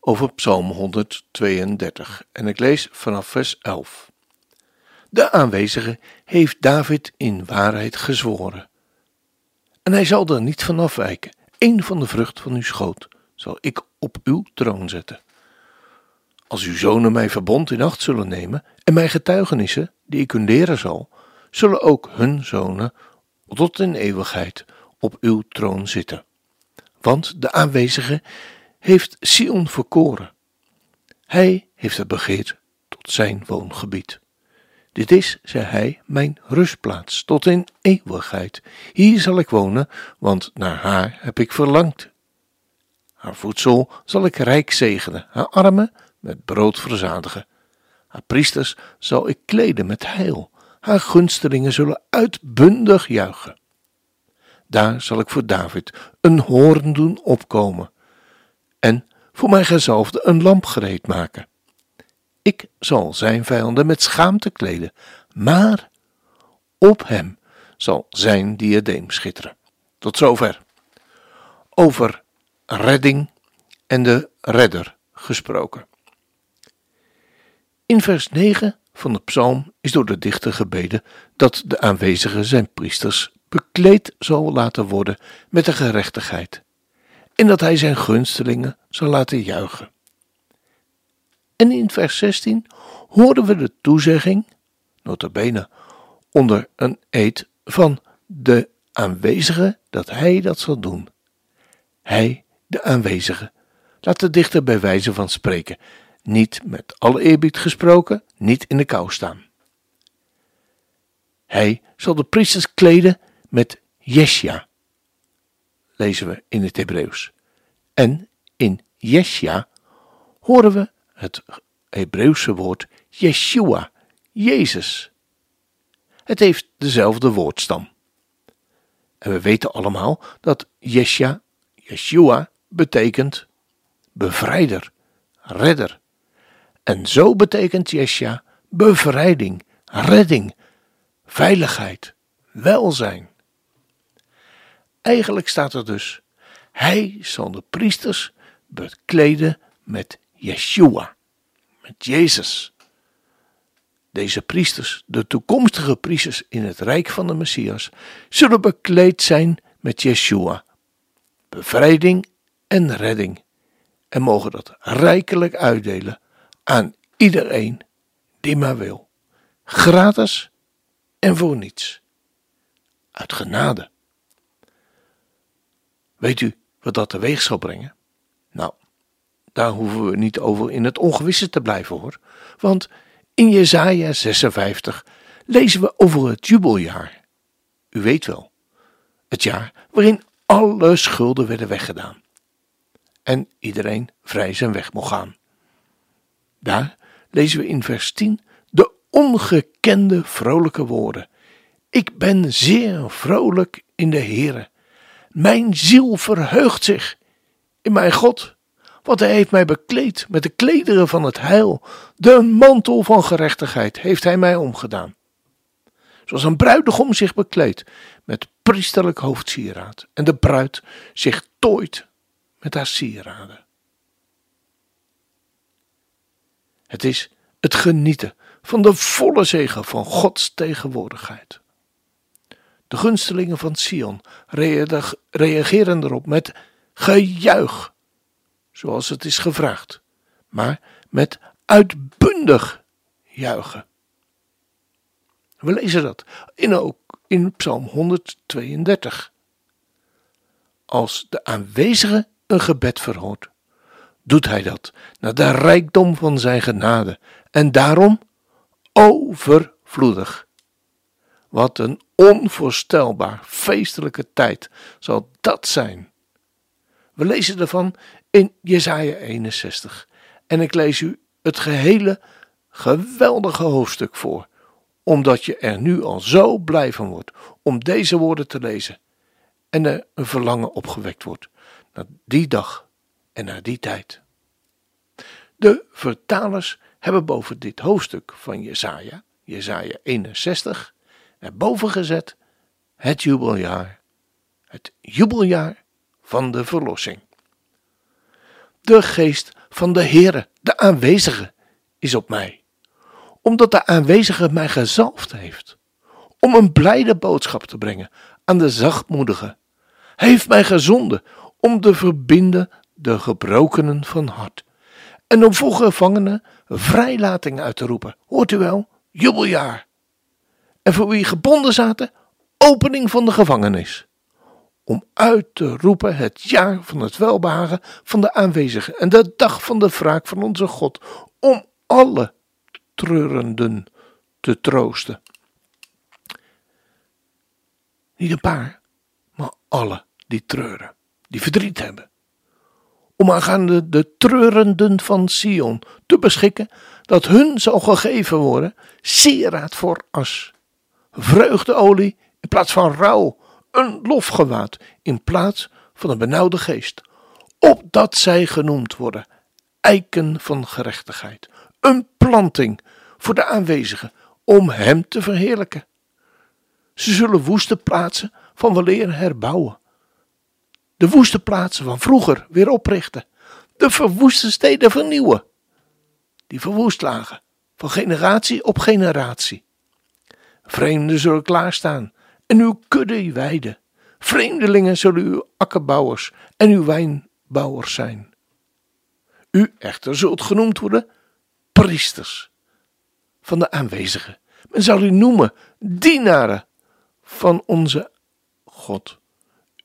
over Psalm 132 en ik lees vanaf vers 11. De aanwezige heeft David in waarheid gezworen. En hij zal er niet van afwijken. Een van de vrucht van uw schoot zal ik op uw troon zetten. Als uw zonen mijn verbond in acht zullen nemen en mijn getuigenissen, die ik hun leren zal, zullen ook hun zonen tot in eeuwigheid op uw troon zitten. Want de aanwezige heeft Sion verkoren. Hij heeft het begeerd tot zijn woongebied. Dit is, zei hij, mijn rustplaats tot in eeuwigheid. Hier zal ik wonen, want naar haar heb ik verlangd. Haar voedsel zal ik rijk zegenen, haar armen met brood verzadigen. Haar priesters zal ik kleden met heil, haar gunstelingen zullen uitbundig juichen. Daar zal ik voor David een hoorn doen opkomen en voor mijn gezalfde een lamp gereed maken. Ik zal zijn vijanden met schaamte kleden, maar op hem zal zijn diadeem schitteren. Tot zover. Over redding en de redder gesproken. In vers 9 van de psalm is door de dichter gebeden dat de aanwezige zijn priesters bekleed zal laten worden met de gerechtigheid en dat hij zijn gunstelingen zal laten juichen. En in vers 16 horen we de toezegging, notabene onder een eed van de aanwezige, dat hij dat zal doen. Hij, de aanwezige, laat de dichter bij wijze van spreken, niet met alle eerbied gesproken, niet in de kou staan. Hij zal de priesters kleden met Jesja, lezen we in het Hebreeuws. En in Jesja horen we het Hebreeuwse woord Yeshua, Jezus. Het heeft dezelfde woordstam. En we weten allemaal dat Jesja, Yeshua, betekent bevrijder, redder. En zo betekent Jesja bevrijding, redding, veiligheid, welzijn. Eigenlijk staat er dus: Hij zal de priesters bekleden met Yeshua, met Jezus. Deze priesters, de toekomstige priesters in het rijk van de Messias, zullen bekleed zijn met Yeshua, bevrijding en redding, en mogen dat rijkelijk uitdelen aan iedereen die maar wil, gratis en voor niets, uit genade. Weet u wat dat teweeg zal brengen? Nou, daar hoeven we niet over in het ongewisse te blijven hoor. Want in Jesaja 56 lezen we over het jubeljaar. U weet wel, het jaar waarin alle schulden werden weggedaan. En iedereen vrij zijn weg mocht gaan. Daar lezen we in vers 10 de ongekende vrolijke woorden. Ik ben zeer vrolijk in de Heere. Mijn ziel verheugt zich in mijn God, want hij heeft mij bekleed met de klederen van het heil. De mantel van gerechtigheid heeft hij mij omgedaan. Zoals een bruidegom zich bekleedt met priesterlijk hoofdsieraad en de bruid zich tooit met haar sieraden. Het is het genieten van de volle zegen van Gods tegenwoordigheid. De gunstelingen van Sion reageren erop met gejuich, zoals het is gevraagd, maar met uitbundig juichen. We lezen dat in, ook in Psalm 132. Als de aanwezige een gebed verhoort, doet hij dat naar de rijkdom van zijn genade en daarom overvloedig. Wat een onvoorstelbaar feestelijke tijd zal dat zijn. We lezen ervan in Jesaja 61. En ik lees u het gehele geweldige hoofdstuk voor, omdat je er nu al zo blij van wordt om deze woorden te lezen en er een verlangen opgewekt wordt naar die dag en naar die tijd. De vertalers hebben boven dit hoofdstuk van Jesaja, Jesaja 61, erboven gezet het jubeljaar, het jubeljaar van de verlossing. De geest van de Heere, de aanwezige, is op mij, omdat de aanwezige mij gezalfd heeft, om een blijde boodschap te brengen aan de zachtmoedigen. Heeft mij gezonden om te verbinden de gebrokenen van hart en om voor gevangenen vrijlating uit te roepen. Hoort u wel? Jubeljaar. En voor wie gebonden zaten, opening van de gevangenis. Om uit te roepen het jaar van het welbehagen van de aanwezigen en de dag van de wraak van onze God. Om alle treurenden te troosten. Niet een paar, maar alle die treuren, die verdriet hebben om aangaande de treurenden van Sion te beschikken, dat hun zal gegeven worden sieraad voor as, vreugdeolie in plaats van rouw, een lofgewaad in plaats van een benauwde geest, opdat zij genoemd worden eiken van gerechtigheid, een planting voor de aanwezigen om hem te verheerlijken. Ze zullen woeste plaatsen van weleer herbouwen de woeste plaatsen van vroeger weer oprichten, de verwoeste steden vernieuwen, die verwoest lagen, van generatie op generatie. Vreemden zullen klaarstaan en uw kudde weiden. Vreemdelingen zullen uw akkerbouwers en uw wijnbouwers zijn. U echter zult genoemd worden priesters van de aanwezigen. Men zal u noemen dienaren van onze God.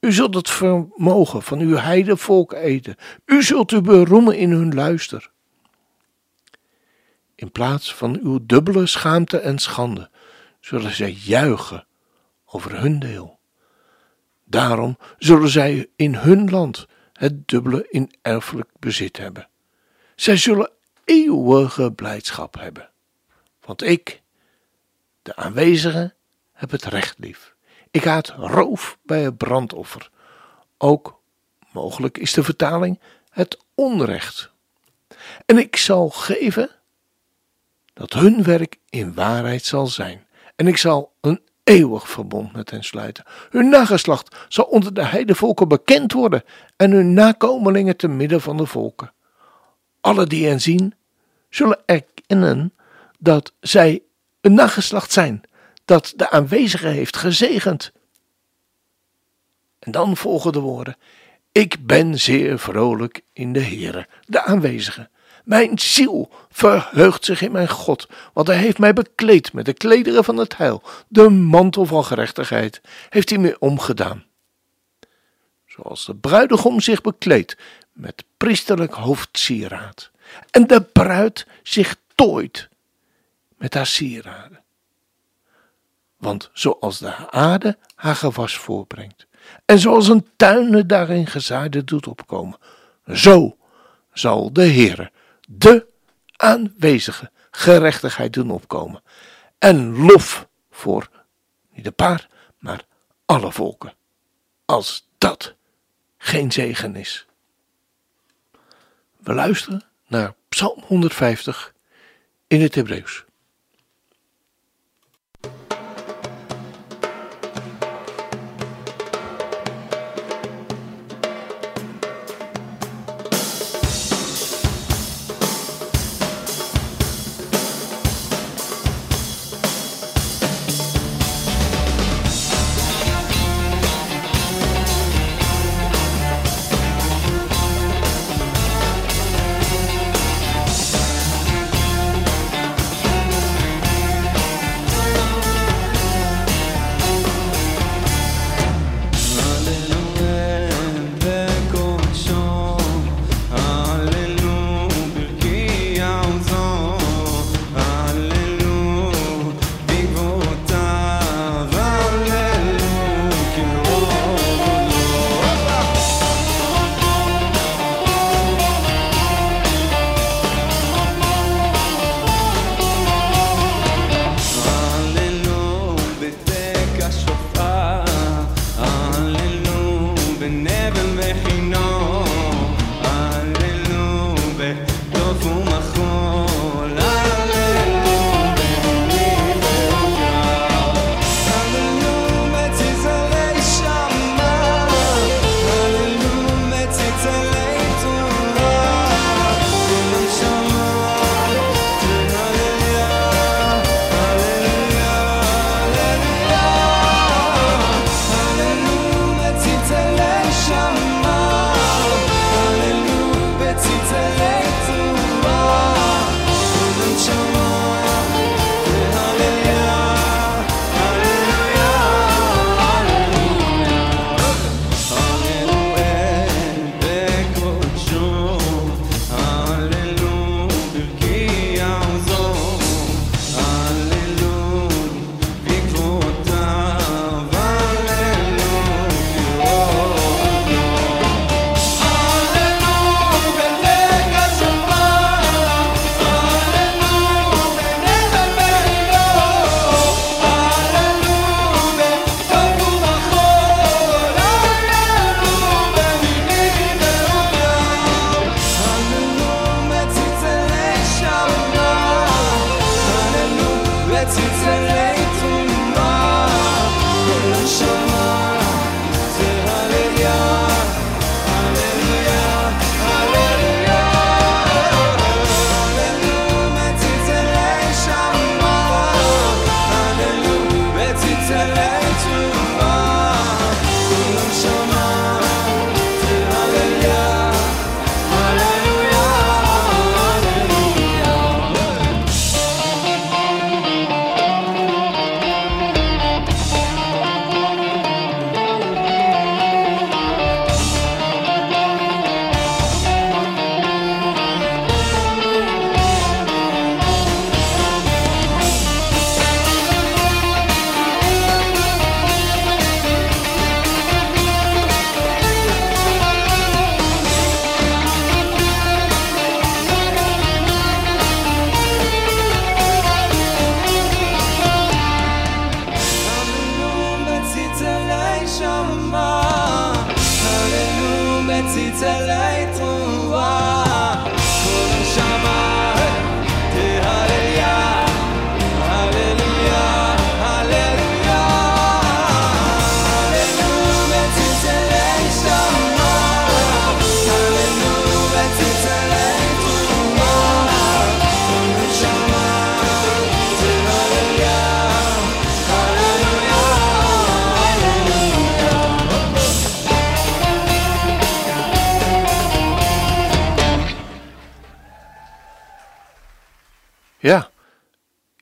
U zult het vermogen van uw heidevolk eten. U zult u beroemen in hun luister. In plaats van uw dubbele schaamte en schande zullen zij juichen over hun deel. Daarom zullen zij in hun land het dubbele in erfelijk bezit hebben. Zij zullen eeuwige blijdschap hebben. Want ik, de aanwezige, heb het recht lief. Ik haat roof bij het brandoffer. Ook, mogelijk is de vertaling, het onrecht. En ik zal geven dat hun werk in waarheid zal zijn. En ik zal een eeuwig verbond met hen sluiten. Hun nageslacht zal onder de heidevolken bekend worden en hun nakomelingen te midden van de volken. Alle die hen zien, zullen erkennen dat zij een nageslacht zijn dat de aanwezige heeft gezegend. En dan volgen de woorden: Ik ben zeer vrolijk in de Heere, de aanwezige. Mijn ziel verheugt zich in mijn God, want hij heeft mij bekleed met de klederen van het heil. De mantel van gerechtigheid heeft hij mij omgedaan. Zoals de bruidegom zich bekleedt met priesterlijk hoofdsieraad. En de bruid zich tooit met haar sieraden. Want zoals de aarde haar gewas voorbrengt, en zoals een tuin daarin gezaaide doet opkomen, zo zal de Heere de aanwezige gerechtigheid doen opkomen. En lof voor niet een paar, maar alle volken. Als dat geen zegen is. We luisteren naar Psalm 150 in het Hebreeuws. let it take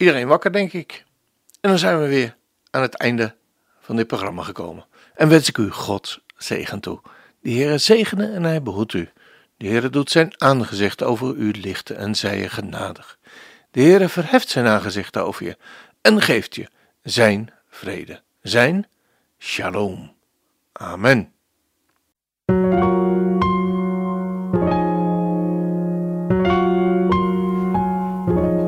iedereen wakker, denk ik. En dan zijn we weer aan het einde van dit programma gekomen. En wens ik u God zegen toe. De Heer zegene en hij behoedt u. De Heer doet zijn aangezicht over u lichten en zij je genadig. De Heer verheft zijn aangezicht over je en geeft je zijn vrede, zijn shalom. Amen.